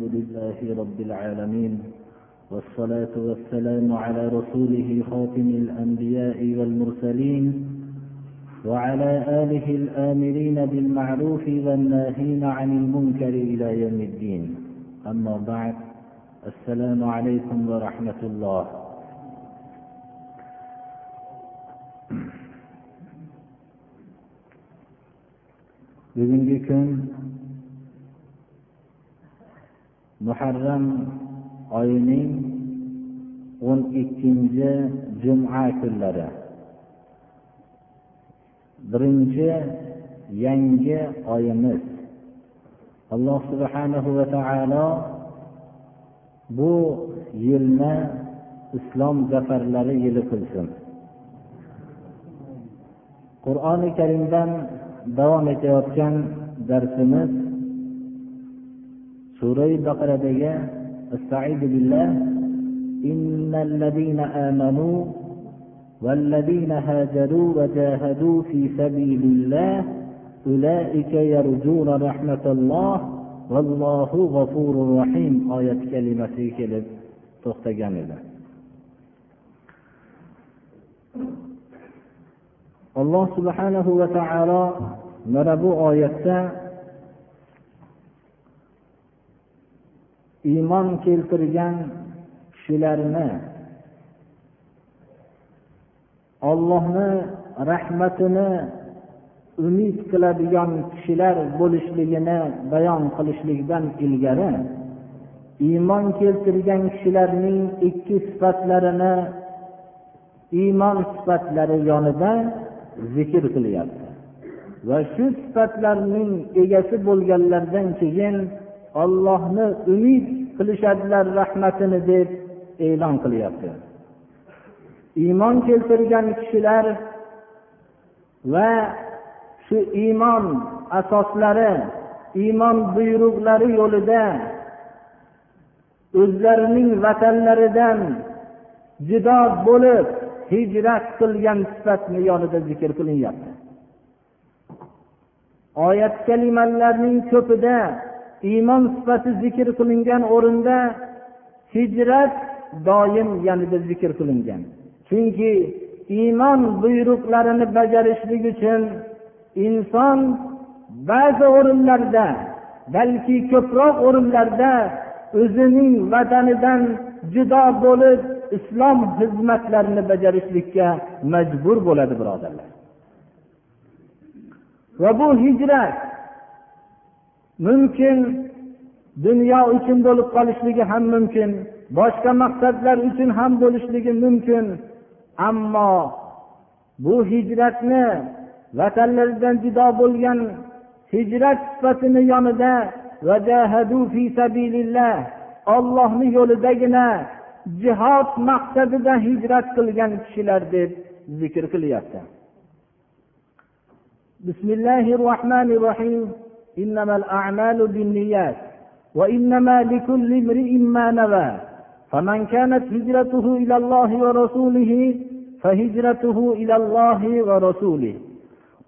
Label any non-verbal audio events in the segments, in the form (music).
لله رب العالمين والصلاة والسلام على رسوله خاتم الأنبياء والمرسلين وعلى آله الآمرين بالمعروف والناهين عن المنكر إلى يوم الدين. أما بعد السلام عليكم ورحمة الله. Bugungi muharram oyining o'n ikkinchi juma kunlari. Birinchi yangi oyimiz. Alloh subhanahu va taolo bu yilni islom zafarlari yili qilsin. Qur'oni karimdan davom etayotgan darsimiz sura baqaradagi أستعيذ بالله. إن الذين آمنوا والذين هاجروا وجاهدوا في سبيل الله أولئك يرجون رحمة الله. والله غفور رحيم. آية كلمة كلمة. to'xtagan edi alloh subhanahu va taolo mana bu iymon keltirgan kishilarni ollohni rahmatini umid qiladigan kishilar bo'lishligini bayon qilishlikdan ilgari iymon keltirgan kishilarning ikki sifatlarini iymon sifatlari yonida zikr qilyapti. Va shu sifatlarning egasi bo'lganlardan keyin ollohni umid qilishadilar rahmatini deb e'lon qilyapti. Iymon keltirgan kishilar va shu iymon asoslari iymon buyruqlari yo'lida o'zlarining vatanlaridan jido bo'lib hijrat qilgan sifatni yonida zikr qilinyapti. Oyat kalimalarning ko'pida iymon sifati zikr qilingan o'rinda hijrat doim yanada zikr qilingan. Chunki iymon buyruqlarini bajarishlik uchun inson ba'zi o'rinlarda balki ko'proq o'rinlarda o'zining vatanidan judo bo'lib islom xizmatlarini bajarishlikka majbur bo'ladi birodarlar. Va bu hijrat mumkin dunyo uchun bo'lib qolishligi ham mumkin boshqa maqsadlar uchun ham bo'lishligi mumkin. Ammo bu hijratni vatanlaridan jido bo'lgan hijrat sifatini yonida ollohni yo'lidagina jihod maqsadida hijrat qilgan kishilar deb zikr qilyapti. Bismillahi rohmanir rohim إنما الأعمال بالنيات وإنما لكل امرئ ما نوى. فمن كانت هجرته إلى الله ورسوله فهجرته إلى الله ورسوله.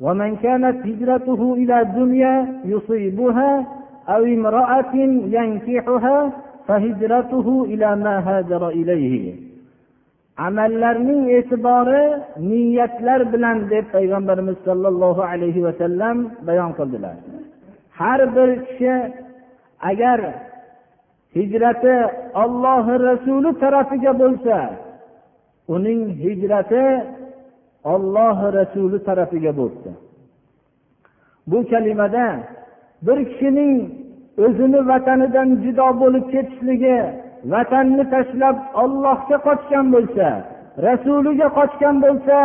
ومن كانت هجرته إلى دنيا يصيبها أو امرأة ينكحها فهجرته إلى ما هاجر إليه. amallarning e'tibori niyatlar bilan deb payg'ambarimiz sollallohu alayhi vasallam bayon qildilar har bir kishi agar hijrati ollohi rasuli tarafiga bo'lsa uning hijrati ollohi rasuli tarafiga bo'libdi bu kalimada bir kishining o'zini vatanidan judo bo'lib ketishligi vatanni tashlab ollohga qochgan bo'lsa rasuliga qochgan bo'lsa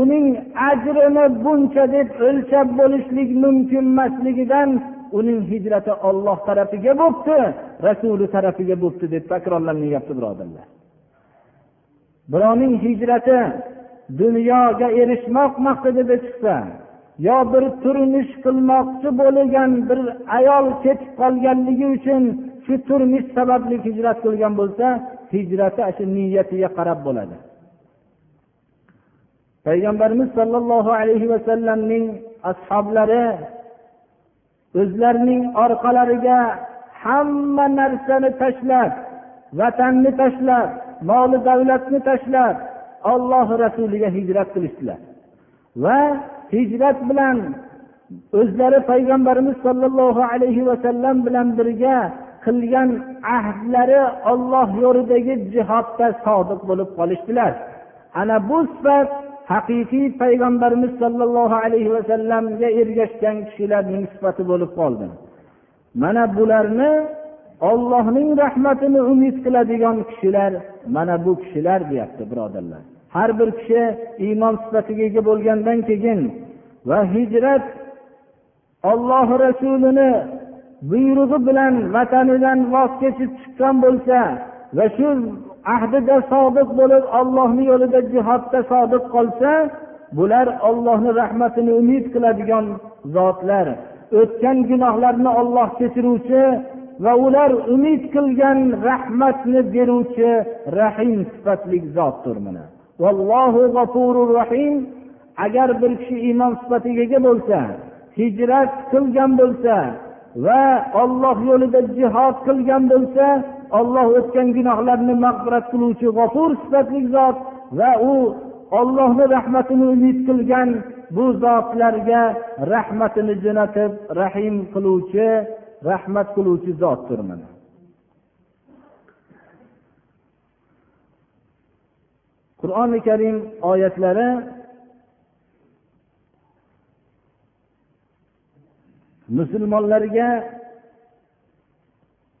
uning ajrini buncha deb o'lchab bo'lishlik mumkin emasligidan uning hijrati olloh tarafiga bo'libdi rasuli tarafiga bo'libdi deb takrorlanyapti birodarlar. Birovning hijrati dunyoga erishmoq maqsadida chiqsa yo bir turmush qilmoqchi bo'lgan bir ayol ketib qolganligi uchun shu turmush sababli hijrat qilgan bo'lsa hijrati shu niyatiga qarab bo'ladi. Payg'ambarimiz sollallohu alayhi vasallamning ashoblari o'zlarining orqalariga hamma narsani tashlab vatanni tashlab moli davlatni tashlab olloh rasuliga hijrat qilishdilar. Va hijrat bilan o'zlari payg'ambarimiz sollallohu alayhi vasallam bilan birga qilgan ahdlari olloh yo'lidagi jihodda sodiq bo'lib qolishdilar. Ana bu sifat haqiqiy payg'ambarimiz sollallohu alayhi vasallamga ergashgan kishilarning sifati bo'lib qoldi. Mana bularni ollohning rahmatini umid qiladigan kishilar mana bu kishilar deyapti birodarlar. Har bir kishi iymon sifatiga ega bo'lgandan keyin va hijrat ollohi rasulini buyrug'i bilan vatanidan voz kechib chiqqan bo'lsa va shu ahdida sodiq bo'lib ollohni yo'lida jihodda sodiq qolsa bular ollohni rahmatini umid qiladigan zotlar. O'tgan gunohlarni olloh kechiruvchi va ular umid qilgan rahmatni beruvchi rahim sifatli zotdir mana. Vallohu g'afurur rahim. Agar bir kishi iymon sifatiga ega bo'lsa hijrat qilgan bo'lsa va olloh yo'lida jihod qilgan bo'lsa olloh o'tgan gunohlarni mag'firat qiluvchi g'ofur sifatli zot va u ollohni rahmatini umid qilgan bu zotlarga rahmatini jo'natib rahim qiluvchi rahmat qiluvchi zotdir mana. Qur'oni karim oyatlari musulmonlarga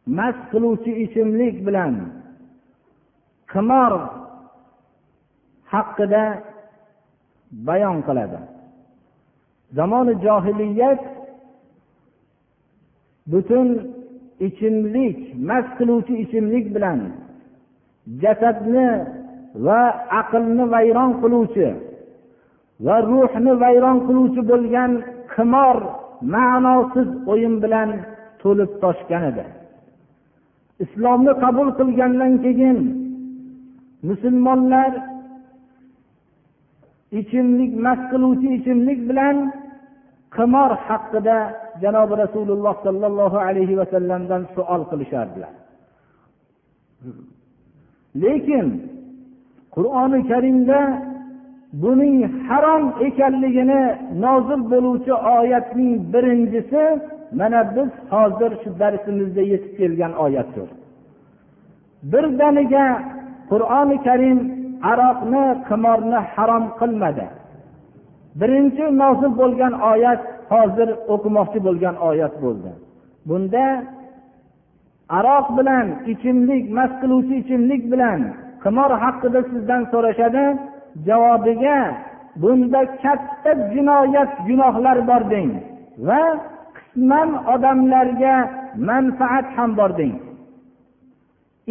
mast qiluvchi ichimlik bilan qimor haqida bayon qiladi. Zamoni johiliyat butun ichimlik mast qiluvchi ichimlik bilan jasadni va aqlni vayron qiluvchi va ruhni vayron qiluvchi bo'lgan qimor ma'nosiz o'yin bilan to'lib toshgan edi. Islomni qabul qilgandan keyin musulmonlar ichimlik mast qiluvchi ichimlik bilan qimor haqida janobi rasululloh sollallohu alayhi vasallamdan savol qilishardilar. Lekin qur'oni karimda buning harom ekanligini nozil bo'luvchi oyatning birinchisi mana biz hozir shu darsimizda yetib kelgan oyatdir. Birdaniga qur'oni karim aroqni qimorni harom qilmadi. Birinchi nozil bo'lgan oyat hozir o'qimoqchi bo'lgan oyat bo'ldi. Bunda aroq bilan ichimlik mast qiluvchi ichimlik bilan qimor haqida sizdan so'rashadi. Javobiga bunda katta jinoyat gunohlar bor deng va qisman odamlarga manfaat ham bor deng.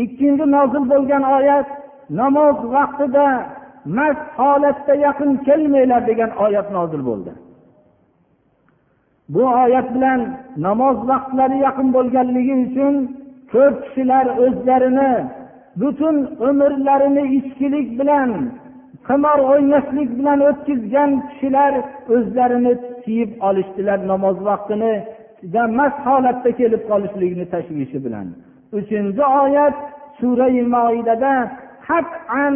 Ikkinchi nozil bo'lgan oyat namoz vaqtida mast holatda yaqin kelmanglar degan oyat nozil bo'ldi. Bu oyat bilan namoz vaqtlari yaqin bo'lganligi uchun ko'p kishilar o'zlarini butun umrlarini ichkilik bilan qimor o'ynashlik bilan o'tkazgan kishilar o'zlarini tiyib olishdilar namoz vaqtini mast holatda kelib qolishlikni tashvishi bilan. Uchinchi oyat surai moidada qat'an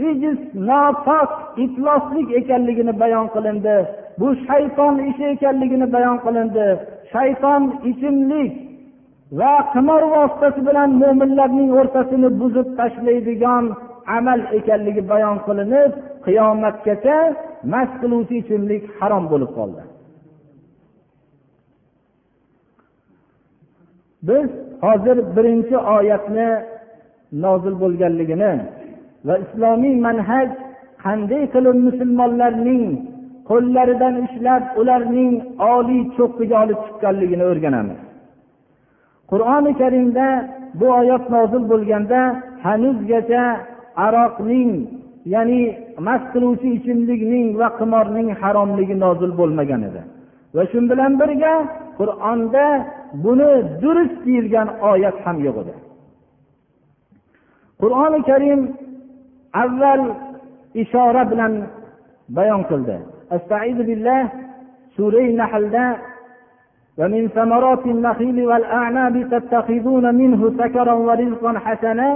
rijis nopok ifloslik ekanligini bayon qilindi. Bu shayton ishi ekanligini bayon qilindi. Shayton ichimlik va qimor vositasi bilan mo'minlarning o'rtasini buzib tashlaydigan amal ekanligi bayon qilinib qiyomatgacha mast qiluvchi ichimlik harom bo'lib qoldi. Biz hozir birinchi oyatni nozil bo'lganligini va islomiy manhaj qanday qilib musulmonlarning qo'llaridan ushlab ularning oliy cho'qqiga olib chiqqanligini o'rganamiz. Qur'oni karimda bu oyat nozil bo'lganda hanuzgacha aroqning ya'ni mast qiluvchi ichimlikning va qimorning haromligi nozil bo'lmagan edi. Va shu bilan birga qur'onda buni durust deyilgan oyat ham yo'q edi. Qur'oni karim avval ishora bilan bayon qildi. Astaidu billah surai nahlda ومن ثمرات النخيل والأعناب تتخذون منه سكرا ورزقا حسنا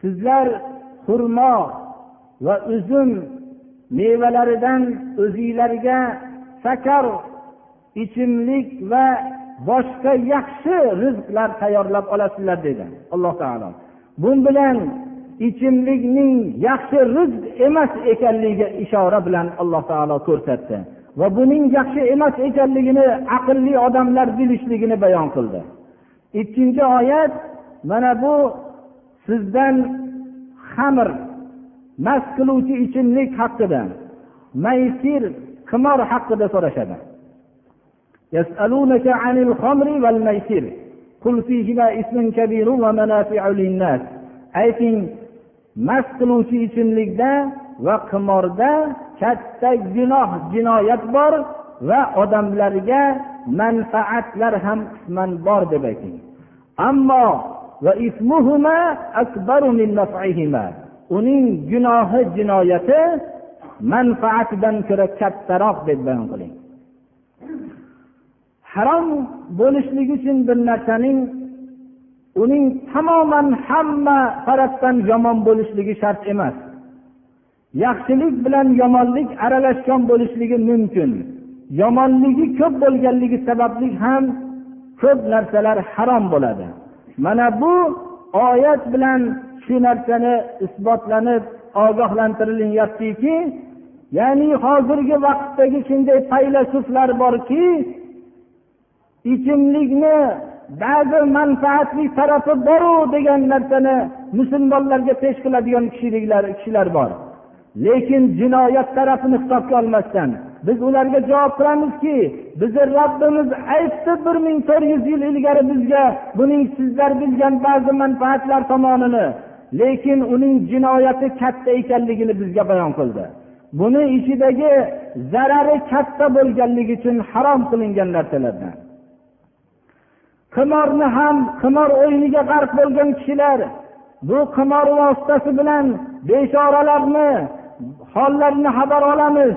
sizlar xurmo va uzum mevalaridan o'zinglarga sakar ichimlik va boshqa yaxshi rizqlar tayyorlab olasizlar dedi alloh taolo. Bu bilan ichimlikning yaxshi rizq emas ekanligiga ishora bilan alloh taolo ko'rsatdi va buning yaxshi emas ekanligini aqlli odamlar bilishligini bayon qildi. ikkinchi oyat mana bu sizdan xamir mast qiluvchi ichimlik haqida. Maysir qimor haqida so'rashadi. يسألونك عن الخمر والميسر قل فيهما اسم كبير ومنافع للناس ayting mast qiluvchi ichimlikda va qimorda katta gunoh jinoyat bor va odamlarga manfaatlar ham qisman bor deb ayting. Ammo uning gunohi jinoyati manfaatidan ko'ra kattaroq deb bayon qiling. Harom bo'lishligi uchun bir narsaning uning tamoman hamma tarafdan yomon bo'lishligi shart emas. Yaxshilik bilan yomonlik aralashgan bo'lishligi mumkin. Yomonligi ko'p bo'lganligi sababli ham ko'p narsalar harom bo'ladi. Mana bu oyat bilan shu narsani isbotlanib ogohlantirilyaptiki ya'ni hozirgi vaqtdagi shunday faylasuflar borki ichimlikni ba'zi manfaatli tarafi boru degan narsani musulmonlarga pesh qiladigan kishilar bor. Lekin jinoyat tarafini hisobga olmasdan biz ularga javob qilamizki bizni robbimiz aytdi bir ming to'rt yuz yil ilgari bizga buning sizlar bilgan ba'zi manfaatlar tomonini lekin uning jinoyati katta ekanligini bizga bayon qildi. Buni ichidagi zarari katta bo'lganligi uchun harom qilingan narsalardan. Qimorni ham qimor o'yiniga g'arq bo'lgan kishilar bu qimor vositasi bilan beshoralarni hollarini xabar olamiz.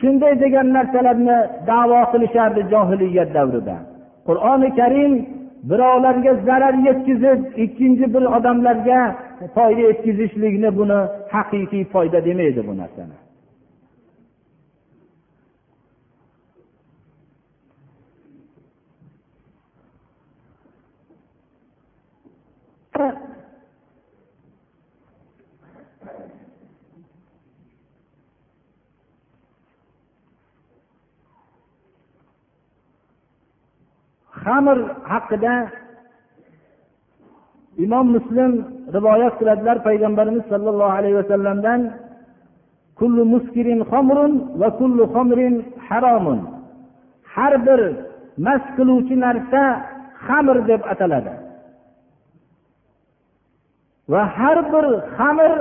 Shunday degan narsalarni davo qilishardi johiliyat davrida. Qur'oni karim birovlarga zarar yetkazib ikkinchi bir odamlarga foyda yetkazishlikni buni haqiqiy foyda demaydi bu narsani. Xamir haqida imom muslim rivoyat qiladilar payg'ambarimiz sollallohu alayhi vasallamdan kullu muskirin xomrun va kullu xomrin haromun har bir mast qiluvchi narsa xamir deb ataladi. Va har bir xamir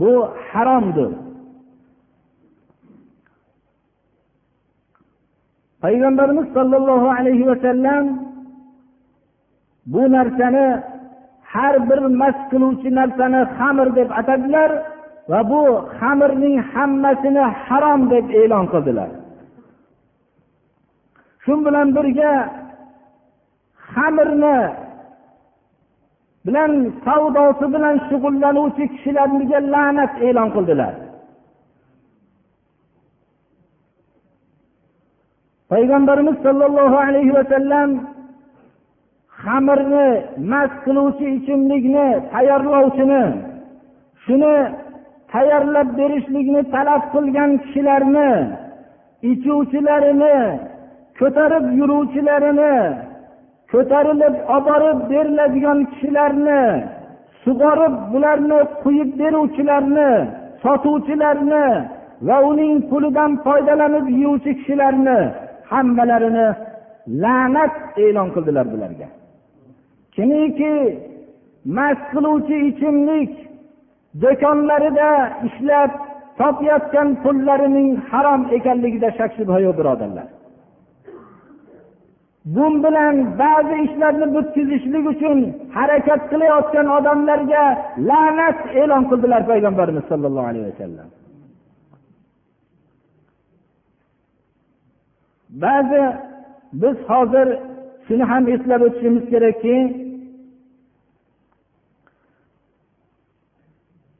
bu haromdir payg'ambarimiz sollallohu alayhi vasallam bu narsani har bir mast qiluvchi narsani xamir deb atadilar va bu xamirning hammasini harom deb e'lon qildilar. Shu bilan birga xamirni bilan savdosi bilan shug'ullanuvchi kishilarga la'nat e'lon qildilar. Payg'ambarimiz sollallohu alayhi vasallam xamirni mast qiluvchi ichimlikni tayyorlovchini shuni tayyorlab berishlikni talab qilgan kishilarni ichuvchilarini ko'tarib yuruvchilarini ko'tarilib olib borib beriladigan kishilarni sug'orib bularni quyib beruvchilarni sotuvchilarni va uning pulidan foydalanib yeyuvchi kishilarni hammalarini la'nat e'lon qildilar bularga. Kimiki mast qiluvchi ichimlik do'konlarida ishlab topayotgan pullarining harom ekanligida shak shubha yo'q birodarlar. Bu bilan ba'zi ishlarni bitkazishlik uchun harakat qilayotgan odamlarga la'nat e'lon qildilar payg'ambarimiz sollallohu alayhi vasallam. ba'zi biz hozir shuni ham eslab o'tishimiz kerakki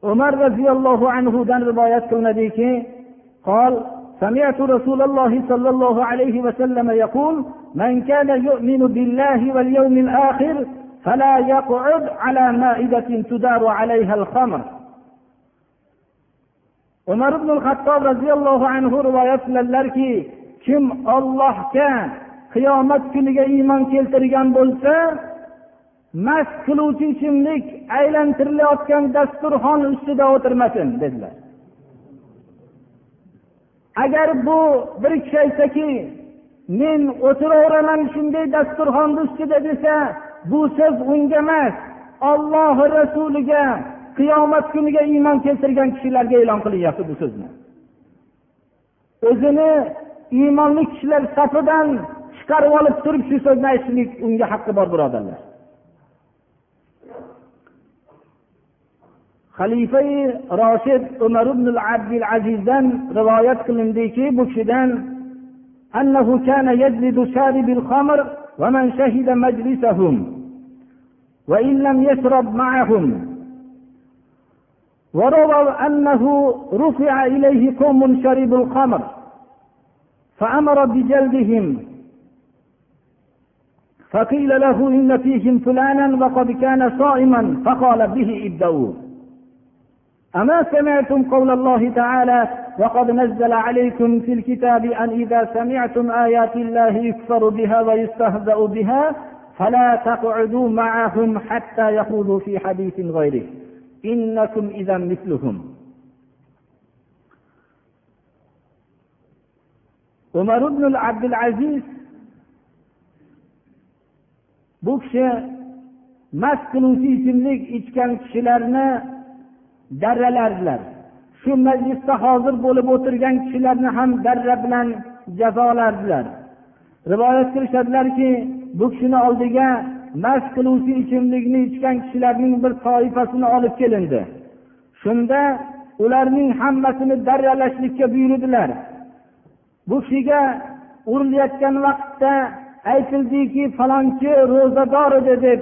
umar roziyallohu anhudan rivoyat qilinadiki قال سمعت رسول الله صلى الله عليه وسلم يقول من كان يؤمن بالله واليوم الآخر فلا يقعد على مائدة تدار عليها الخمر umar ibn hattob roziyallohu anhu rivoyat qiladilarki kim ollohga qiyomat kuniga iymon keltirgan bo'lsa mast qiluvchi ichimlik aylantirilayotgan dasturxon ustida o'tirmasin dedilar. Agar bu bir kishi aytsaki men o'tiraveraman shunday dasturxonni ustida desa bu so'z unga emas ollohi rasuliga qiyomat kuniga iymon keltirgan kishilarga e'lon qilinyapti bu so'zni. O'zini iymonli kishilar safidan chiqarib olib turib shu so'zni aytishlik unga haqqi bor birodarlar xalifai roshid umar ibn abdul azizdan rivoyat qilindiki bu kishidan أنه كان يجلد شارب الخمر ومن شهد مجلسهم وإن لم يشرب معهم ورووا أنه رفع إليه قوم شربوا الخمر فأمر بجلدهم. فقيل له إن فيهم فلانا وقد كان صائما فقال به ابدأوا. أما سمعتم قول الله تعالى وقد نزل عليكم في الكتاب أن إذا سمعتم آيات الله يكفر بها ويستهزأ بها فلا تقعدوا معهم حتى يخوضوا في حديث غيره. إنكم إذا مثلهم. Umar ibn abdul aziz bu kishi mast qiluvchi ichimlik ichgan kishilarni darralardilar. Shu majlisda hozir bo'lib o'tirgan kishilarni ham darra bilan jazolardilar. Rivoyat qilishadilarki bu kishini oldiga mast qiluvchi ichimlikni ichgan kishilarning bir toifasini olib kelindi. Shunda ularning hammasini darralashlikka buyurdilar. Bu figa urilayotgan vaqtda aytildiki falonchi ro'zador edi deb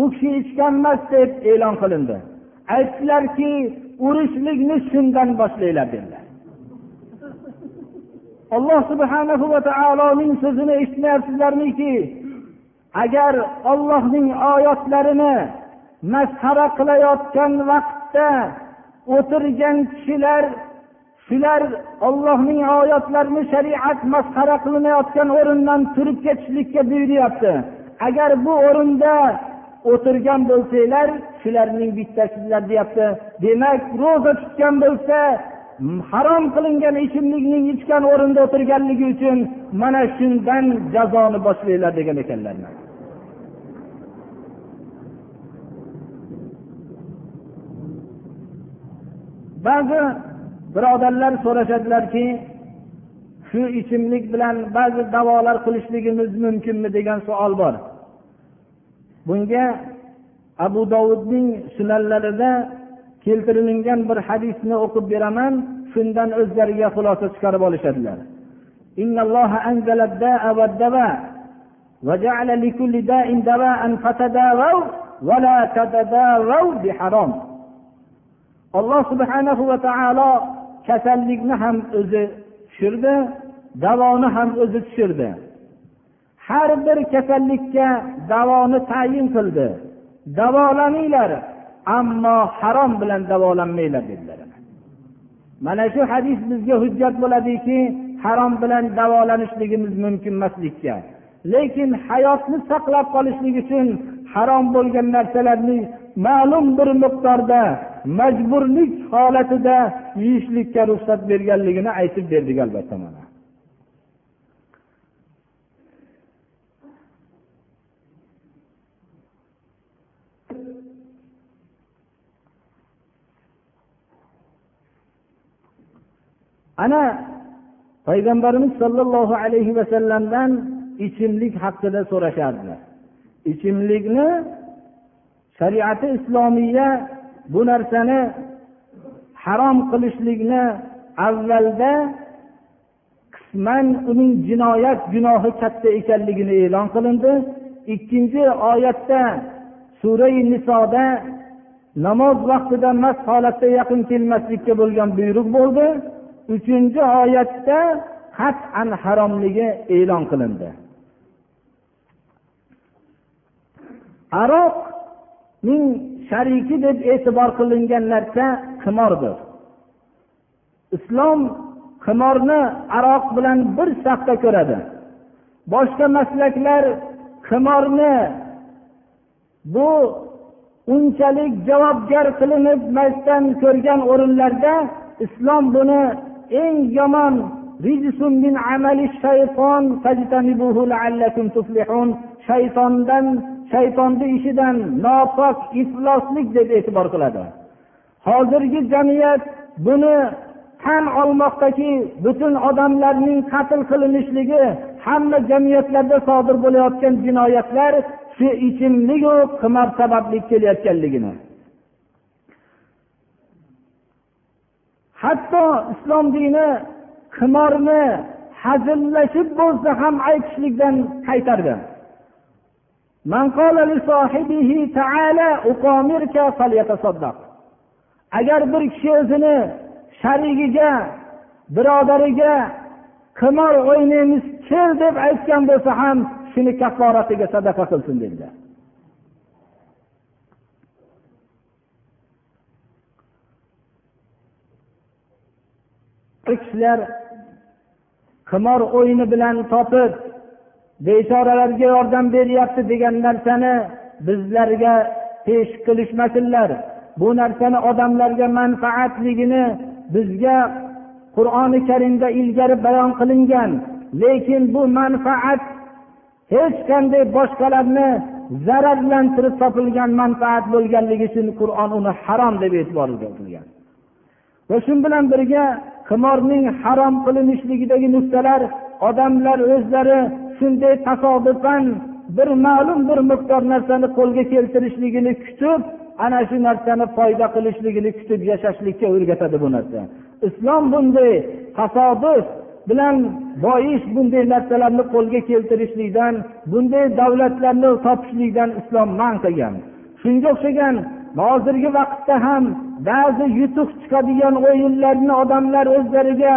u kishi ichgan emas deb e'lon qilindi. Aytdilarki urishlikni shundan boshlanglar dedilar. Alloh subhanahu va taoloning so'zini eshitmayapsizlarmiki agar ollohning oyatlarini masxara qilayotgan vaqtda o'tirgan kishilar shular ollohning oyatlarini shariat masxara qilinayotgan o'rindan turib ketishlikka buyuryapti. Agar bu o'rinda o'tirgan bo'lsanglar shularning bittasizlar deyapti. Demak ro'za tutgan bo'lsa harom qilingan ichimlikning ichgan o'rinda o'tirganligi uchun mana shundan jazoni boshlanglar degan ekanlar. Ba'zi birodarlar so'rashadilarki shu ichimlik bilan ba'zi davolar qilishligimiz mumkinmi degan savol bor. Bunga abu dovudning sunanlarida keltirilingan bir hadisni o'qib beraman shundan o'zlariga xulosa chiqarib olishadilar. إن alloh subhanahu va taolo kasallikni ham o'zi tushirdi davoni ham o'zi tushirdi. Har bir kasallikka davoni tayin qildi. Davolaninglar ammo harom bilan davolanmanglar dedilar. Mana shu hadis bizga hujjat bo'ladiki harom bilan davolanishligimiz mumkin emaslikka. Lekin hayotni saqlab qolishlik uchun harom bo'lgan narsalarni ma'lum bir miqdorda majburlik holatida yeyishlikka ruxsat berganligini aytib berdik albatta mana. Ana payg'ambarimiz sollallohu alayhi vasallamdan ichimlik haqida so'rashardilar. Ichimlikni shariati islomiya bu narsani harom qilishlikni avvalda qisman uning jinoyat gunohi katta ekanligini e'lon qilindi. Ikkinchi oyatda surai nisoda namoz vaqtida mast holatda yaqin kelmaslikka bo'lgan buyruq bo'ldi. Uchinchi oyatda qat'an haromligi e'lon qilindi. Aroq ning shariki deb e'tibor qilingan narsa qimordir. Islom qimorni aroq bilan bir safda ko'radi. Boshqa maslaklar qimorni bu unchalik javobgar qilinmasdan ko'rgan o'rinlarda islom buni eng yomon shaytondan shaytonni ishidan nopok ifloslik deb e'tibor qiladi. Hozirgi jamiyat buni tan olmoqdaki butun odamlarning qatl qilinishligi hamma jamiyatlarda sodir bo'layotgan jinoyatlar shu ichimligu qimor sababli kelayotganligini. Hatto islom dini qimorni hazillashib bo'lsa ham aytishlikdan qaytardi. Agar bir kishi o'zini sharigiga birodariga qimor o'ynaymiz kel deb aytgan bo'lsa ham shuni kafforatiga sadaqa qilsin dedilar. Kishilar qimor o'yini bilan topib bechoralarga yordam beryapti degan narsani bizlarga pesh qilishmasinlar. Bu narsani odamlarga manfaatligini bizga qur'oni karimda ilgari bayon qilingan. Lekin bu manfaat hech qanday boshqalarni zararlantirib topilgan manfaat bo'lganligi uchun qur'on uni harom deb e'tibor qilgan. Va shu bilan birga qimorning harom qilinishligidagi nuqtalar odamlar o'zlari shunday tasodifan bir ma'lum bir miqdor narsani qo'lga keltirishligini kutib ana shu narsani foyda qilishligini kutib yashashlikka o'rgatadi bu narsa. Islom bunday tasodif bilan boyish bunday narsalarni qo'lga keltirishlikdan bunday davlatlarni topishlikdan islom man qilgan. Shunga o'xshagan hozirgi vaqtda ham ba'zi yutuq chiqadigan o'yinlarni odamlar o'zlariga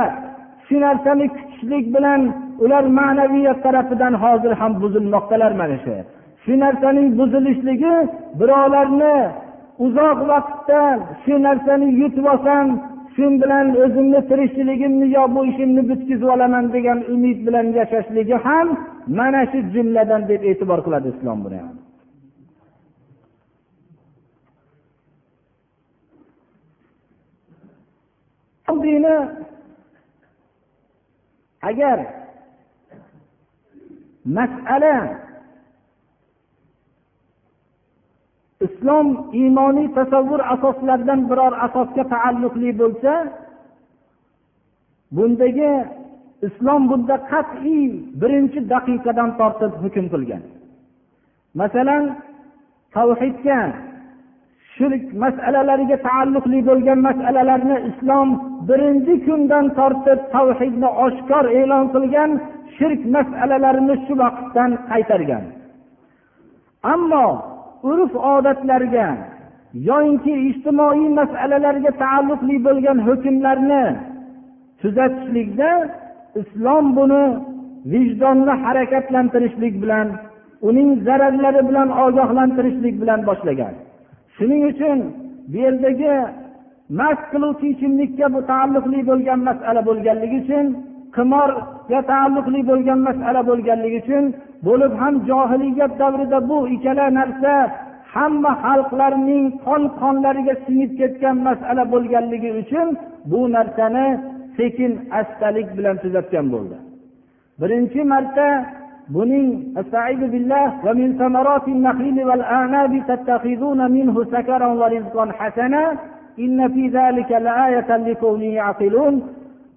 shu narsani kutishlik bilan ular ma'naviyat tarafidan hozir ham buzilmoqdalar mana shu? Shu narsaning buzilishligi birovlarni uzoq vaqtdan shu narsani yutib olsam shu bilan o'zimni tirikchiligimni yo bu ishimni bitkazib olaman degan umid bilan yashashligi ham mana shu jumladan deb e'tibor qiladi islom buni ham. Dini agar masala islom iymoniy tasavvur asoslaridan biror asosga taalluqli bo'lsa bundagi islom bunda qat'iy birinchi daqiqadan tortib hukm qilgan. Masalan tavhidga shirk masalalariga taalluqli bo'lgan masalalarni islom birinchi kundan tortib tavhidni oshkor e'lon qilgan shirk masalalarini shu vaqtdan qaytargan. Ammo urf odatlarga yoyinki ijtimoiy masalalarga taalluqli bo'lgan hukmlarni tuzatishlikda islom buni vijdonni harakatlantirishlik bilan uning zararlari bilan ogohlantirishlik bilan boshlagan. Shuning uchun bu yerdagi mast qiluvchi ichimlikka bu taalluqli bo'lgan masala bo'lganligi uchun qimorga taalluqli bo'lgan masala bo'lganligi uchun bo'lib ham johiliyat davrida bu ikkala narsa hamma xalqlarning qon qonlariga singib ketgan masala bo'lganligi uchun bu narsani sekin astalik bilan tuzatgan bo'ldi. Birinchi marta buning billah va min samaratin nahili val anabi tattakhizuna minhu sakaran va rizqan hasana inna fi zalika laayatan liqawmin yaqilun.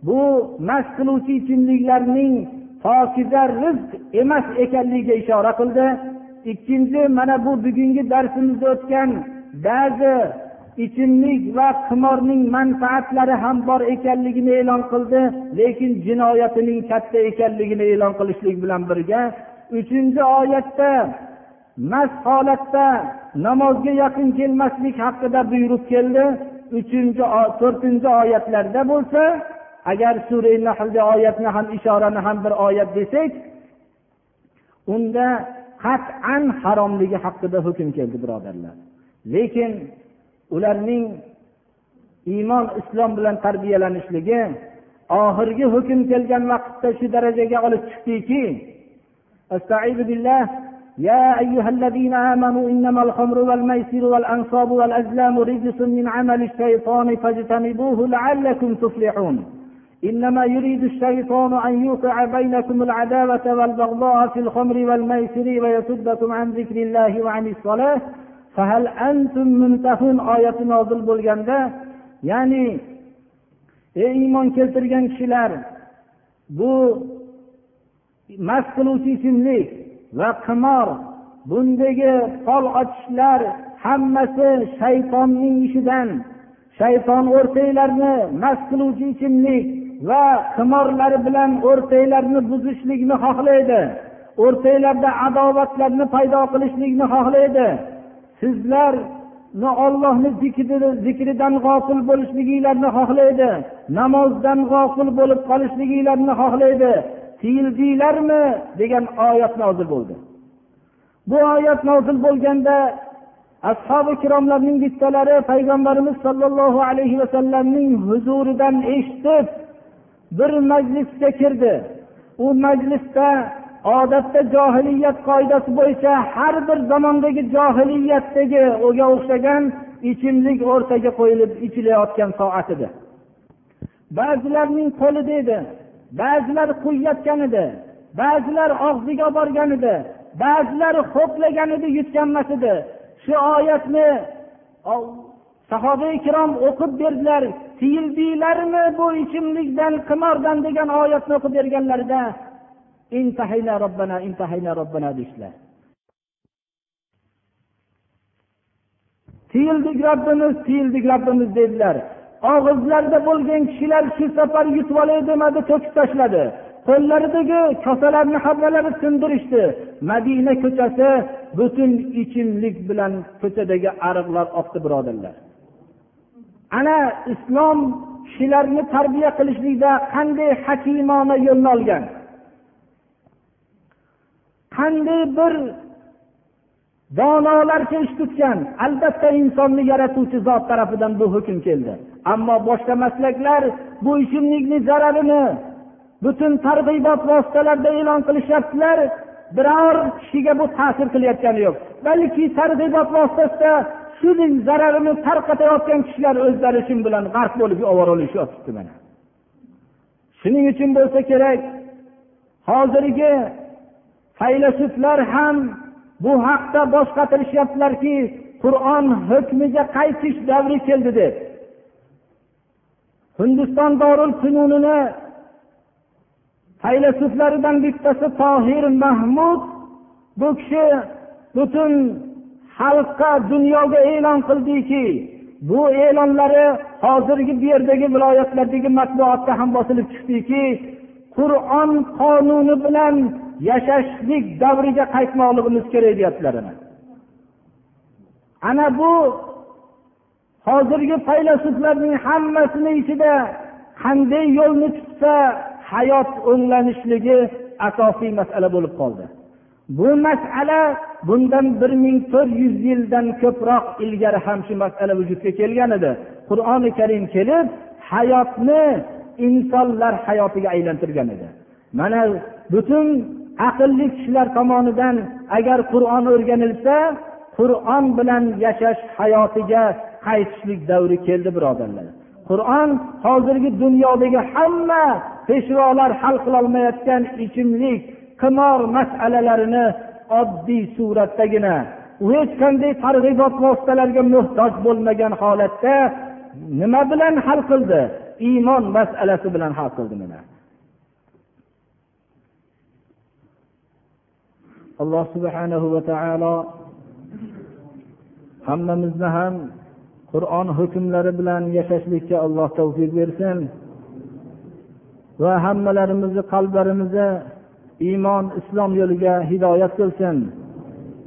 Bu mast qiluvchi ichimliklarning pokiza rizq emas ekanligiga ishora qildi. Ikkinchi mana bu bugungi darsimizda o'tgan ba'zi ichimlik va qimorning manfaatlari ham bor ekanligini e'lon qildi lekin jinoyatining katta ekanligini e'lon qilishlik bilan birga uchinchi oyatda mast holatda namozga yaqin kelmaslik haqida buyruq keldi. Uchinchi to'rtinchi oyatlarda bo'lsa agar sura nahlda oyatni ham ishorani ham bir oyat desak unda qat'an haromligi haqida hukm keldi birodarlar. Lekin ularning iymon islom bilan tarbiyalanishligi oxirgi hukm kelgan vaqtda shu darajaga olib chiqdiki يا أيها الذين آمنوا إنما الخمر والميسر والأنصاب والأزلام رجس من عمل الشيطان فاجتنبوه لعلكم تفلحون إنما يريد الشيطان أن يوقع بينكم العداوة والبغضاء في الخمر والميسر ويصدكم عن ذكر الله وعن الصلاة fahal antum muntahun oyati nozil bo'lganda ya'ni ey iymon keltirgan kishilar bu mast qiluvchi ichimlik va qimor bundagi fol ochishlar hammasi shaytonning ishidan shayton o'rtanglarni mast qiluvchi ichimlik va qimorlari bilan o'rtanglarni buzishlikni xohlaydi o'rtanglarda adovatlarni paydo qilishlikni xohlaydi. Sizlarni ollohni zikridan g'ofil bo'lishliginglarni xohlaydi. Namozdan g'ofil bo'lib qolishliginglarni xohlaydi. Tiyildinglarmi degan oyat nozil bo'ldi. Bu oyat nozil bo'lganda ashobi ikromlarning bittalari payg'ambarimiz sollallohu alayhi vasallamning huzuridan eshitib bir majlisga kirdi. U majlisda odatda johiliyat qoidasi bo'yicha har bir zamondagi johiliyatdagi o'ga o'xshagan ichimlik o'rtaga qo'yilib ichilayotgan soat edi ba'zilarning qo'lida edi ba'zilar quyayotgan edi ba'zilar og'ziga olib borgan edi ba'zilari ho'plagan edi yutganmas edi. Shu oyatni sahoba ikrom o'qib berdilar tiyildinglarmi bu ichimlikdan qimordan? degan oyatni o'qib berganlarida intahayna robbana intahayna robbana deyishdilar tiyildik robbimiz tiyildik robbimiz dedilar. Og'izlarida bo'lgan kishilar shu safar yutib olay demadi to'kib tashladi. Qo'llaridagi kosalarni hammalari sindirishdi. Madina ko'chasi butun ichimlik bilan ko'chadagi ariqlar oqdi birodarlar. Ana islom kishilarni tarbiya qilishlikda qanday hakimona yo'lni olgan? Qanday bir donolarcha ish tutgan albatta insonni yaratuvchi zot tarafidan bu hukm keldi. Ammo boshqa maslaklar bu ichimlikni zararini butun targ'ibot vositalarida e'lon qilishyaptilar. Biror kishiga bu ta'sir qilayotgani yo'q. Balki targ'ibot vositasida shuning zararini tarqatayotgan kishilar o'zlari shu bilan g'arq bo'lib ovoralashyotibdi mana. Shuning uchun bo'lsa kerak hozirgi faylasuflar ham bu haqda bosh qatirishyaptilarki qur'on hukmiga qaytish davri keldi deb. Hindiston dorul fununini faylasuflaridan bittasi tohir mahmud bu kishi butun xalqqa dunyoga e'lon qildiki bu e'lonlari hozirgi bu yerdagi viloyatlardagi matbuotda ham bosilib chiqdiki qur'on qonuni bilan yashashlik davriga qaytmoqligimiz kerak deyaptilar ana. Bu hozirgi faylasuflarning hammasini ichida qanday yo'lni tutsa hayot o'nglanishligi asosiy masala bo'lib qoldi. Bu masala bundan bir ming to'rt yuz yildan ko'proq ilgari ham shu masala vujudga kelgan edi. Qur'oni karim kelib hayotni insonlar hayotiga aylantirgan edi. Mana butun aqlli kishilar tomonidan agar qur'on o'rganilsa qur'on bilan yashash hayotiga qaytishlik davri keldi birodarlar. Qur'on hozirgi dunyodagi hamma peshvolar hal qilolmayotgan ichimlik qimor masalalarini oddiy suratdagina hech qanday targ'ibot vositalariga muhtoj bo'lmagan holatda nima bilan hal qildi? Iymon masalasi bilan hal qildi mana. alloh subhanahu va taolo hammamizni ham qur'on hukmlari bilan yashashlikka alloh tavfiq bersin va hammalarimizni qalblarimizni iymon islom yo'liga hidoyat qilsin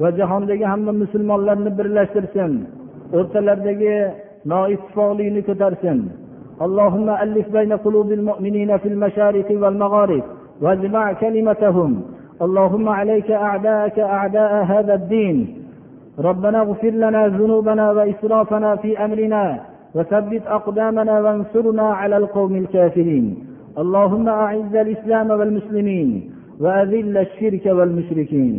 va jahondagi hamma musulmonlarni birlashtirsin o'rtalaridagi noittifoqlikni ko'tarsin. اللهم ألف بين قلوب المؤمنين في المشارق والمغارب واجمع كلمتهم اللهم عليك أعداءك أعداء هذا الدين. ربنا اغفر لنا ذنوبنا وإسرافنا في أمرنا وثبت أقدامنا وانصرنا على القوم الكافرين. اللهم أعز الإسلام والمسلمين وأذل الشرك والمشركين.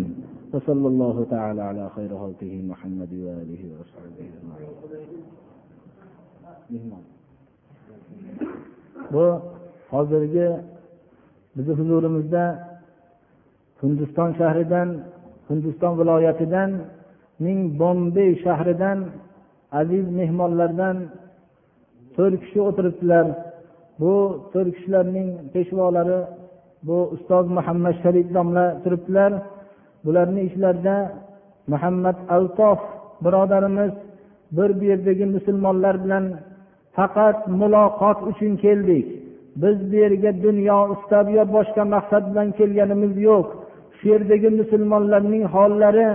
وصلى الله تعالى على خير خلقه محمد وآله وصحبه أجمعين. Bu hozirgi bizni huzurimizda hindiston shahridan hindiston viloyatidan ning bombey shahridan aziz mehmonlardan to'rt kishi o'tiribdilar. Bu to'rt kishilarning peshvolari bu ustoz muhammad sharif domla turibdilar. Bularni ichlarida muhammad altof birodarimiz bir bu yerdagi musulmonlar bilan faqat muloqot uchun keldik. Biz bu yerga dunyo istab yo boshqa maqsad bilan kelganimiz yo'q. shu yerdagi musulmonlarning hollari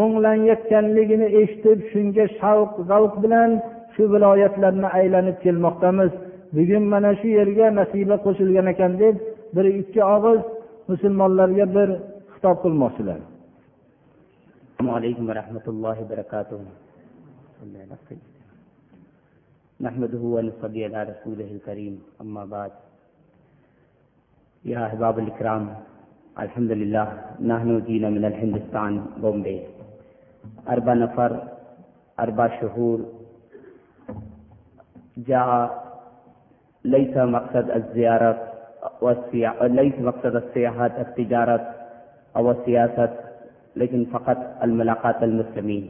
o'nglanayotganligini eshitib shunga shavq zavq bilan shu viloyatlarni aylanib kelmoqdamiz. Bugun mana shu yerga nasiba qo'shilgan ekan deb bir ikki og'iz musulmonlarga bir xitob qilmoqchilar. Assalomu alaykum va rahmatullohi va نحمده ونصلي على رسوله الكريم أما بعد يا أحباب الكرام الحمد لله نحن جينا من الهندستان بومبي أربع نفر أربع شهور جاء ليس مقصد الزيارة ليس مقصد السياحات التجارة أو السياسة لكن فقط الملاقات المسلمين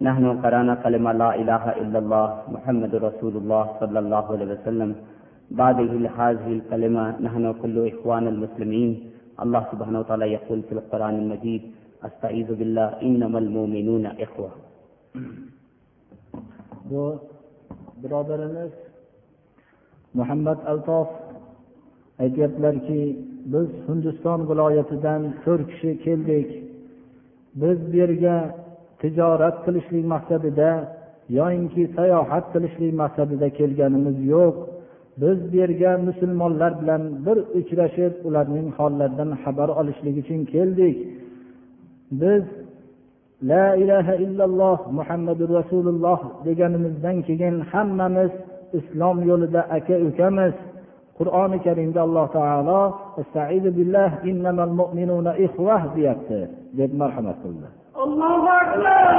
نحن قرانا كلمة لا إله إلا الله محمد رسول الله صلى الله عليه وسلم بعد هذه الكلمة نحن كل إخوان المسلمين الله سبحانه وتعالى يقول في القرآن المجيد أستعيذ بالله إنما المؤمنون إخوة. Bu birodarimiz muhammad altof aytyaptilarki biz hindiston viloyatidan to'rt kishi keldik. Biz bu yerga tijorat qilishlik maqsadida yoyinki sayohat qilishlik maqsadida kelganimiz yo'q biz bu yerga musulmonlar bilan bir uchrashib ularning hollaridan xabar olishlik uchun keldik. Biz la ilaha illalloh muhammadu rasululloh deganimizdan keyin hammamiz islom yo'lida aka ukamiz. Qur'oni karimda alloh taolo billah innamal mu'minuna ixvah deyapti deb marhamat qildi. Allohu akbar!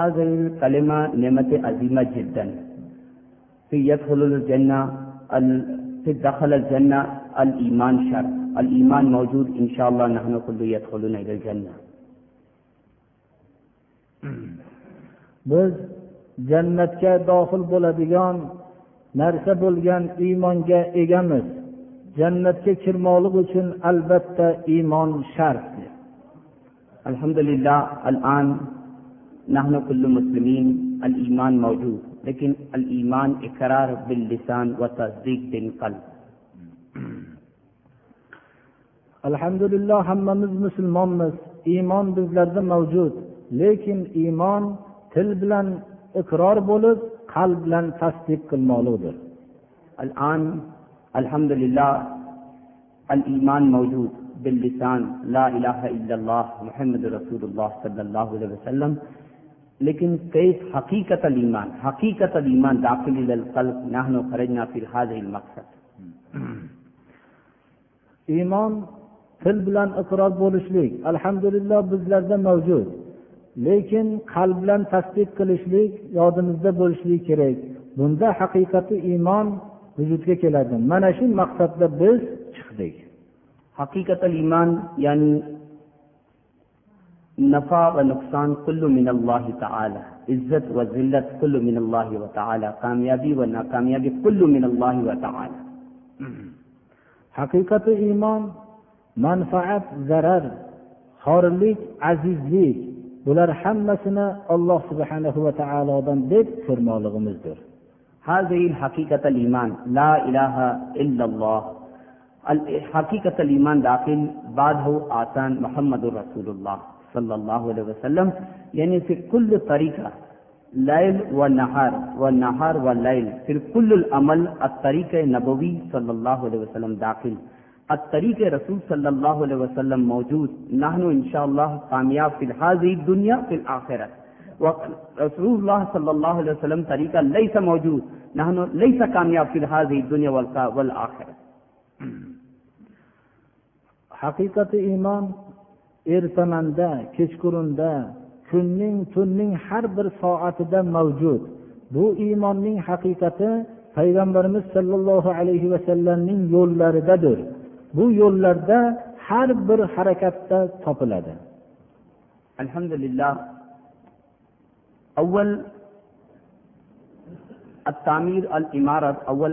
هذه الكلمة نعمة عظيمة جدا. في يدخل الجنة ال- في دخل الجنة الإيمان شرط الإيمان موجود إن شاء الله نحن كل يدخلون إلى الجنة. biz jannatga dohil bo'ladigan narsa bo'lgan iymonga egamiz jannatga kirmoqlik uchun albatta iymon shart الحمد لله الآن نحن كل مسلمين الإيمان موجود لكن الإيمان إقرار باللسان وتصديق بالقلب. Alhamdulillah hammamiz musulmonmiz. Iymon bizlarda mavjud. Lekin iymon til bilan iqror bo'lib qalb bilan tasdiq qilmoqlikdir الآن الحمد لله الإيمان موجود باللسان لا إله إلا الله محمد رسول الله صلى الله عليه وسلم लेकिन कैफ हकीकत ईमान हकीकत ईमान القلب نحن خرجنا في हाजिल المقصد iymon til bilan iqror bo'lishlik alhamdulillah bizlarda mavjud lekin qalb bilan tasdiq qilishlik yodimizda bo'lishligi kerak. Bunda haqiqati iymon vujudga keladi. Mana shu maqsadda biz chiqdik. Haqiqatal iymon ya'ni نفع ونقصان كل من الله تعالى. عزت وذلت كل من الله وتعالى. كاميابي وناكاميابي كل من الله وتعالى. haqiqati iymon manfaat zarar xorlik azizlik bular hammasini alloh subhanahu va taolodan deb ko'rmoqligimizdir هذه الحقيقة الإيمان لا إله إلا الله. حقيقة الإيمان داخل بعد هو آسان محمد رسول الله. صلی اللہ علیہ وسلم یعنی پھر کل طریقہ لائل و نہار و نہار و لائل پھر کل العمل اطریق نبوی صلی اللہ علیہ وسلم داخل۔ اطریق رسول صلی اللہ علیہ وسلم موجود۔ نحن انشاءاللہ کامیاب فی الحاضی دنیا فی الآخرت رسول اللہ صلی اللہ علیہ وسلم طریقہ لیس موجود۔ نہنو لیس کامیاب فی الحاضی دنیا والآخرت حقیقت ایمان ertamanda kechqurunda kunning tunning har bir soatida mavjud. Bu iymonning haqiqati payg'ambarimiz sollallohu alayhi vasallamning yo'llaridadir. Bu yo'llarda har bir harakatda topiladi. Alhamdulillah. اول avval al اول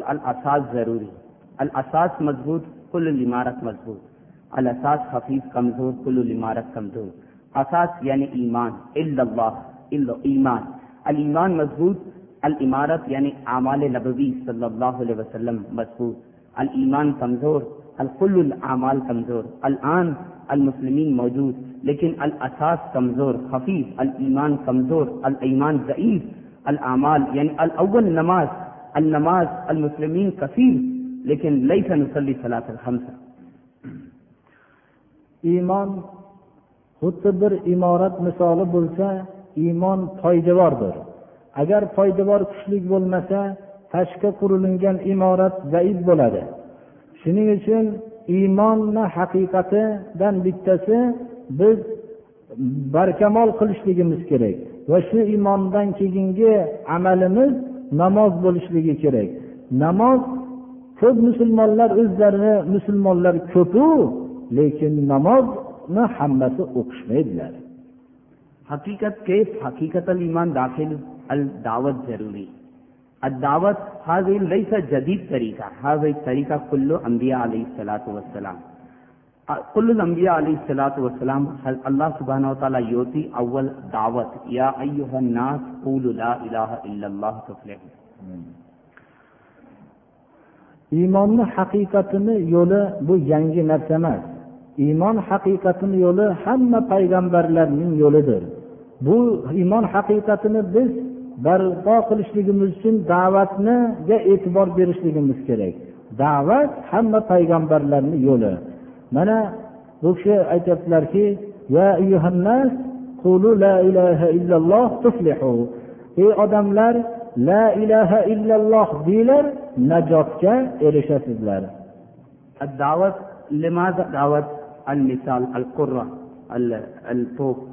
zaruriy al الاساس mazbut کل الامارت mazbut. الاساس خفیف کمزور، کل العمارت کمزور. اساس یعنی ایمان، اللہ ایمان. المان مضبوط العمارت یعنی اعمال نبوی صلی اللہ علیہ وسلم مضبوط. المان کمزور القل العمال کمزور. الان المسلمین موجود، لیکن الاساس کمزور خفیف المان کمزور المان ضعیف. العمال یعنی الاول نماز، النماز المسلمین کثیر، لیکن لئی نصلی صلاح الحمد iymon xuddi bir imorat misoli bo'lsa iymon poydevordir. Agar poydevor kuchli bo'lmasa tashqi qurilingan imorat zaif bo'ladi. Shuning uchun iymonni haqiqatidan bittasi biz barkamol qilishligimiz kerak va shu iymondan keyingi amalimiz namoz bo'lishligi kerak. Namoz ko'p musulmonlar o'zlarini musulmonlar ko'pu lekin namozni hammasi o'qishmaydilar haqiqat ke haqiqat ال ایمان داخل الدعوت ضروری۔ الدعوت هذا ليس جديد طریقہ هذا طریقہ کل انبیاء علیہ الصلوۃ والسلام۔ کل الانبیاء علیہ الصلوۃ والسلام، اللہ سبحانہ و تعالی یوتی اول دعوت، یا ایها الناس قولوا لا اله الا الله تفلحون۔ iymonni haqiqatini yo'li bu yangi narsa emas iymon haqiqatini yo'li hamma payg'ambarlarning yo'lidir. Bu iymon haqiqatini biz barpo qilishligimiz uchun da'vatniga e'tibor berishligimiz kerak. Da'vat hamma payg'ambarlarni yo'li. Mana bu kishi aytyaptilarki ey odamlar la ilaha illalloh deyglar najotga erishasizlar. Da'vat da'vat? المثال القرة الفوق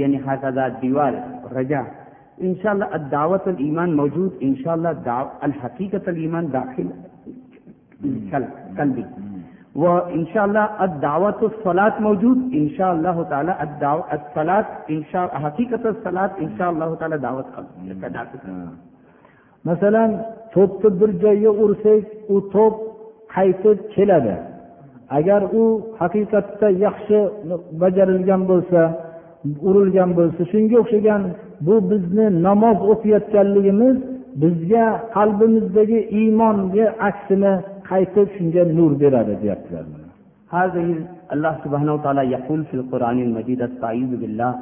يعني هكذا الديوال الرجاء. إن شاء الله الدعوة الإيمان موجود إن شاء الله الحقيقة الإيمان داخل قلبي. وإن شاء الله الدعوة الصلاة موجود إن شاء الله تعالى الدعوة الصلاة إن شاء حقيقة الصلاة إن شاء الله تعالى دعوة masalan to'pni bir joyga ursak u to'p qaytib keladi agar u haqiqatda yaxshi bajarilgan bo'lsa urilgan bo'lsa shunga o'xshagan bu bizni namoz o'qiyotganligimiz bizga qalbimizdagi iymonni aksini qaytib shunga nur beradi deyaptilar هذه الله سبحانه وتعالى يقول في القرآن المجيد استعيذ بالله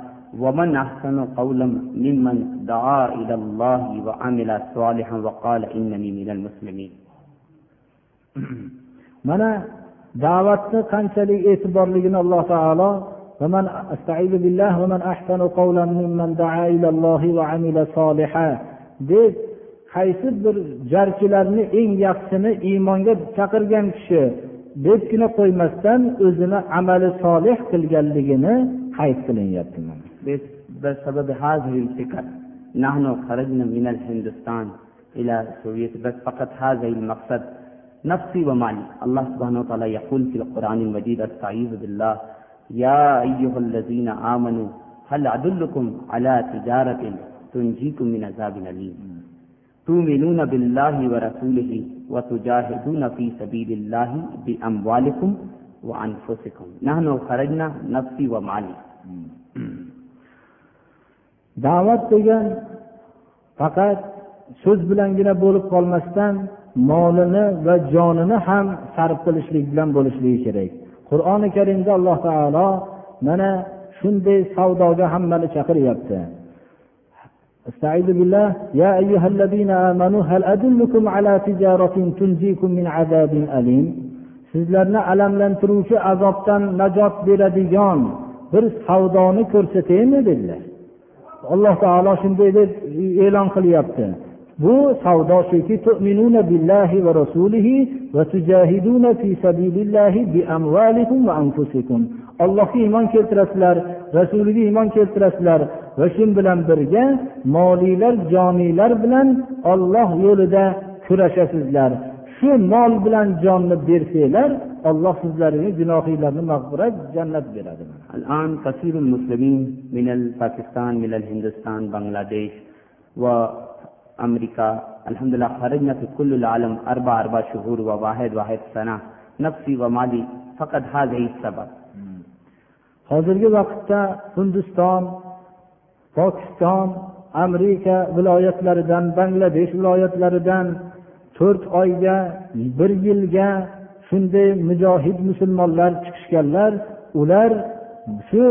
ومن أحسن قولا ممن دعا إلى الله وعمل صالحا وقال إنني من المسلمين mana da'vatni qanchalik e'tiborligini alloh taolo ومن استعيذ بالله ومن احسن قولا ممن دعا الى الله وعمل صالحا deb qaysi bir jarchilarni eng yaxshisini iymonga chaqirgan kishi debgina qo'ymasdan o'zini amali solih qilganligini qayd qilinyapti faqat هذه الفكر نفسی و مالی۔ اللہ سبحانہ وتعالی یقول فی القرآن المجید، استعیذ باللہ، یا ایوہ الذین آمنوا حل عدلکم علی تجارت تنجیکم من عذاب علیم تومنون باللہ و رسوله و تجاہدون فی سبیل اللہ بی اموالکم و انفسکم۔ نحنو خرجنا نفسی و مالی۔ دعوت degan faqat so'z bilangina bo'lib qolmasdan molini va jonini ham sarf qilishlik bilan bo'lishligi kerak. Qur'oni karimda alloh taolo mana shunday savdoga hammani chaqiryapti. استعيذ بالله يا أيها الذين آمنوا هل أدلكم على تجارة تنجيكم من عذاب sizlarni alamlantiruvchi azobdan najot beradigan bir savdoni ko'rsataymi dedilar. Alloh taolo shunday deb e-, e'lon qilyapti. bu savdo shuki tu'minuna va rasulihi va tujahiduna fi sabilillahi bi va anfusikum. Allohga iymon keltirasizlar rasuliga iymon keltirasizlar va shu bilan birga moliylar joniylar bilan olloh yo'lida kurashasizlar. Shu mol bilan jonni bersanglar alloh sizlarga gunohinglarni mag'firat jannat beradi. الآن كثير المسلمين من باكستان من الهندستان بنغلاديش و أمريكا الحمدللہ خرجنا فی کل العالم اربع اربع شهور و واحد واحد سنا نفسی و مالی فقط هذا السبب hozirgi vaqtda hindiston pokiston amerika viloyatlaridan bangladesh viloyatlaridan to'rt oyga bir yilga shunday mujohid musulmonlar chiqishganlar ular shu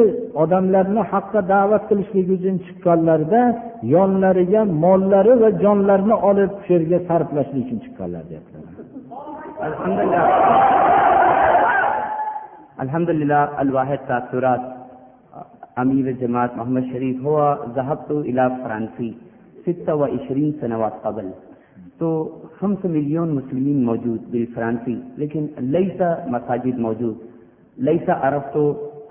odamlarni haqqa da'vat qilishlik uchun chiqqanlarida yonlariga mollari va jonlarini olib shu yerga sarflashlik uchun chiqqanlar deyaptilar. Alhamdulillah. Alhamdulillah الواحد تاثرات أمير جماعة محمد شريف هو ذهبت إلى فرانسي 26 سنوات قبل تو خمس مليون مسلمين موجود بالفرنسي لكن ليس مساجد موجود ليس عرفت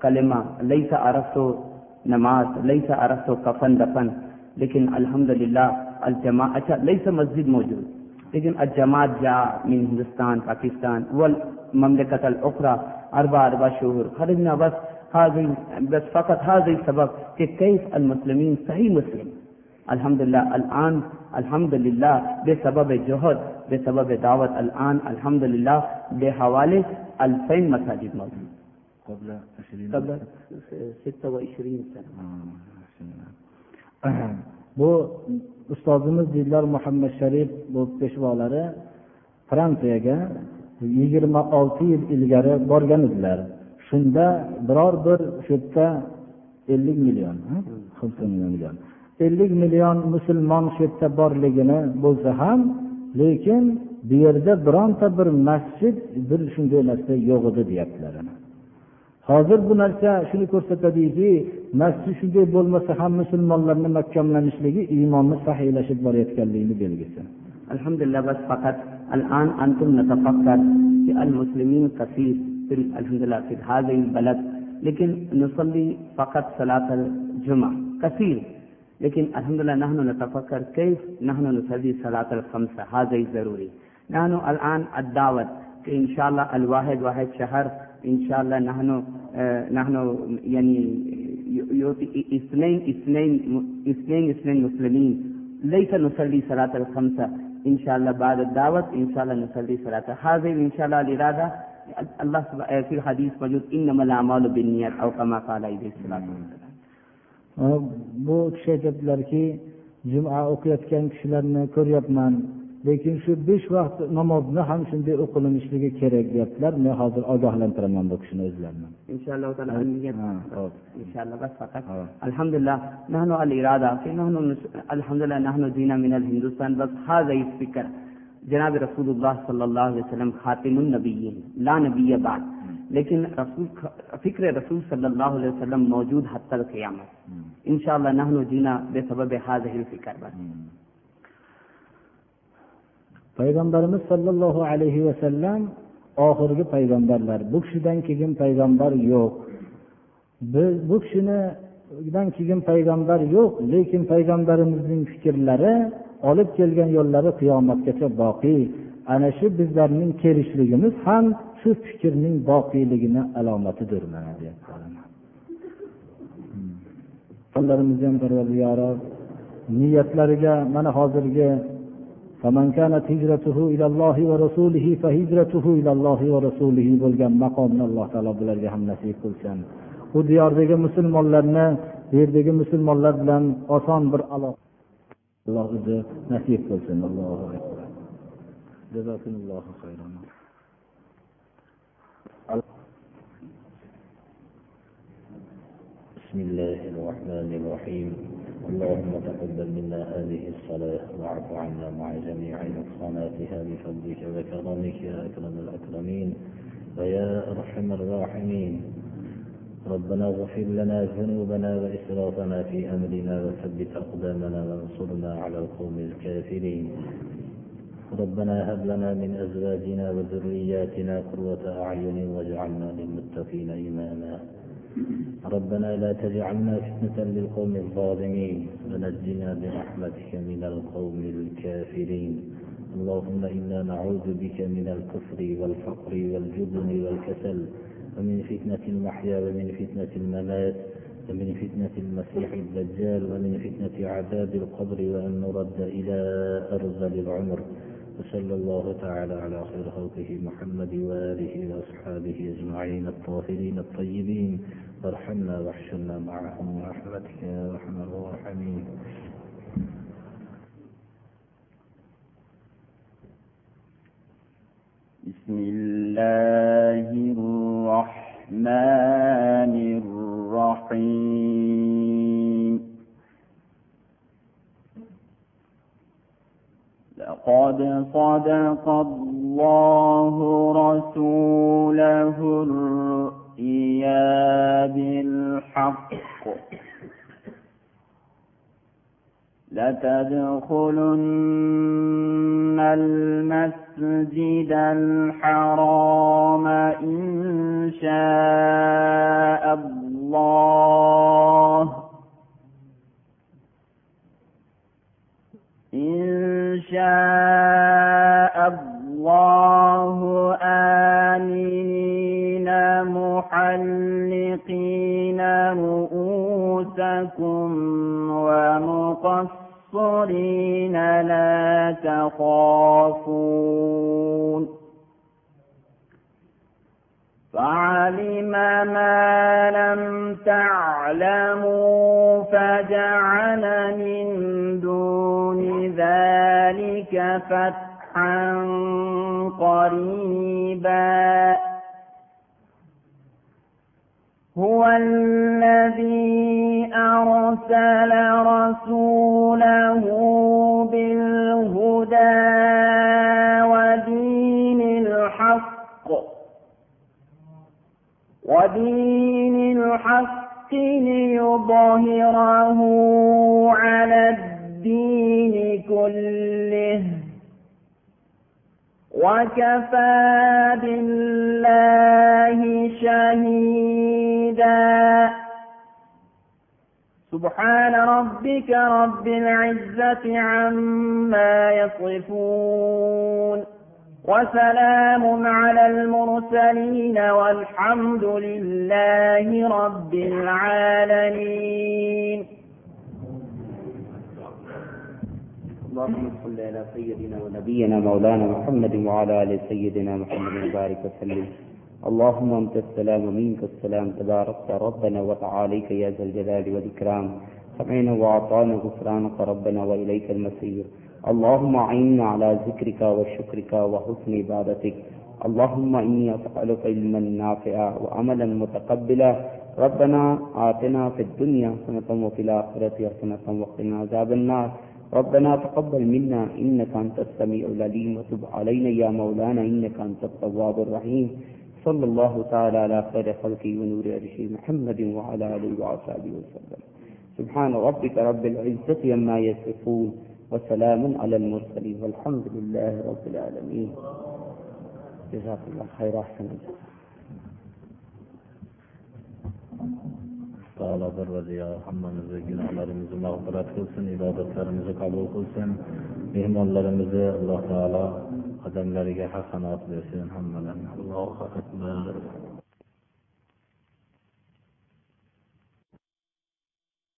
کلمہ لئی سا عرف نماز لئی سا عرف کفن دفن، لیکن الحمدللہ الجما اچھا لئی سا مسجد موجود، لیکن الجماعت جا من ہندوستان، پاکستان، والمملکت الاخرى، اربع اربع شہر خرجنا بس حاضر بس فقط حاضر سبب کہ کیس المسلمین صحیح مسلم۔ الحمدللہ الان، الحمدللہ بے سبب جوہر، بے سبب دعوت، الان الحمدللہ بے حوالے الفین مساجد موجود۔ قبل 20 قبل 26 sana (coughs) bu ustozimiz dillar muhammad sharif bu peshvolari fransiyaga yigirma olti yil ilgari borgan edilar. Shunda biror bir shu yerda ellik million million ellik million musulmon shu yerda borligini bo'lsa ham lekin bu yerda bironta bir masjid bir shunday narsa yo'q edi deyaptilar. Hozir bu narsa shuni ko'rsatadiki masjid shunday bo'lmasa ham musulmonlarni mahkamlanishligi iymonni sahiylashib borayotganligini belgisi. Alhamdulillah bas faqat الآن أنتم نتفكر في المسلمين كثير في الحمد لله في هذه البلد لكن نصلي فقط صلاة الجمعة كثير لكن الحمد لله نحن نتفكر كيف نحن نصلي صلاة الخمسة هذا ضروري نحن الآن الدعوة إن شاء الله الواحد واحد شهر إن شاء الله نحن نحن يعني اثنين اثنين اثنين اثنين مسلمين. ليس نصلي صلاة الخمسة إن شاء الله بعد الدعوة إن شاء الله نصلي صلاة. هذه إن شاء الله الإرادة الله في الحديث موجود إنما الأعمال بالنيات أو كما قال عليه الصلاة والسلام. bu kishi aytyaptilarki juma o'qiyotgan kishilarni ko'ryapman lekin shu besh vaqt namozni ham shunday o'qilinishligi kerak deyaptilar. Men hozir ogohlantiraman bu kishini الحمد للہ الحمد اللہ جناب رسول اللہ صلی اللہ علیہ وسلم خاتم النبی لانبی بعد لیکن رسول فکر رسول صلی اللہ علیہ وسلم موجود حتی القیامت انشاءاللہ نحن شاء اللہ نہن جینا بے صبر فکر payg'ambarimiz sollallohu alayhi vasallam oxirgi payg'ambarlar. Bu kishidan keyin payg'ambar yo'q. Biz bu kishinidan keyin payg'ambar yo'q lekin payg'ambarimizning fikrlari olib kelgan yo'llari qiyomatgacha boqiy. Ana shu bizlarning kelishligimiz ham shu fikrning boqiyligini alomatidir mana deyaptilarimizni ham parvardigoro niyatlariga mana hozirgi فمن كانت هجرته إلى الله ورسوله فهجرته إلى الله ورسوله بلغم مقامنا الله تعالى بلغة هم نسيب كل سنة bu diyordagi musulmonlarni bu yerdagi musulmonlar bilan oson bir aloqa alloh o'zi nasib qilsin. Allohu akbar. Jazakumullohu xayron بسم الله الرحمن الرحيم اللهم تقبل منا هذه الصلاة واعف عنا مع جميع نقصاناتها بفضلك وكرمك يا أكرم الأكرمين ويا أرحم الراحمين. ربنا اغفر لنا ذنوبنا وإسرافنا في أمرنا وثبت أقدامنا وانصرنا على القوم الكافرين. ربنا هب لنا من أزواجنا وذرياتنا قرة أعين واجعلنا للمتقين إماما. ربنا لا تجعلنا فتنة للقوم الظالمين ونجنا برحمتك من القوم الكافرين. اللهم إنا نعوذ بك من الكفر والفقر والجبن والكسل ومن فتنة المحيا ومن فتنة الممات ومن فتنة المسيح الدجال ومن فتنة عذاب القبر وأن نرد إلى أرذل العمر. وصلى الله تعالى على خير خلقه محمد وآله وأصحابه أجمعين الطاهرين الطيبين. وارحمنا واحشرنا معهم برحمتك يا أرحم الراحمين. بسم الله الرحمن الرحيم. لقد صدق الله رسوله الرؤيا بالحق لتدخلن المسجد الحرام إن شاء الله إن شاء الله آمنين محلقين رؤوسكم ومقصرين لا تخافون فعلم ما لم تعلموا فجعل من دون ذلك فتحا قريبا. هو الذي أرسل رسوله بالهدى ودين الحق ودين الحق ليظهره على الدين كله. وكفى بالله شهيدا. سبحان ربك رب العزة عما يصفون. وسلام على المرسلين والحمد لله رب العالمين. اللهم صل على سيدنا ونبينا مولانا محمد وعلى آل سيدنا محمد وبارك وسلم. اللهم أنت السلام ومنك السلام. تباركت ربنا وتعاليك يا ذا الجلال والإكرام. سمعنا واعطانا غفرانك ربنا وإليك المصير. اللهم اعنا على ذكرك وشكرك وحسن عبادتك. اللهم إني أسألك علما نافعا وعملا متقبلا. ربنا آتنا في الدنيا حسنة وفي الآخرة حسنة وقنا عذاب النار. ربنا تقبل منا إنك أنت السميع العليم. وتب علينا يا مولانا إنك أنت التواب الرحيم. صلى الله تعالى على خير خلقه ونور عرشه محمد وعلى آله وصحبه وسلم. سبحان ربك رب العزة عما يصفون. وسلام على المرسلين والحمد لله رب العالمين جزاكم الله خير أحسن Dağladır ve ziya hammamızı, günahlarımızı mağfiret kılsın, ibadetlerimizi kabul kılsın. Mehmanlarımızı Allah Teala adamlarına hasanat versin. Hammalarına Allah'a ekber.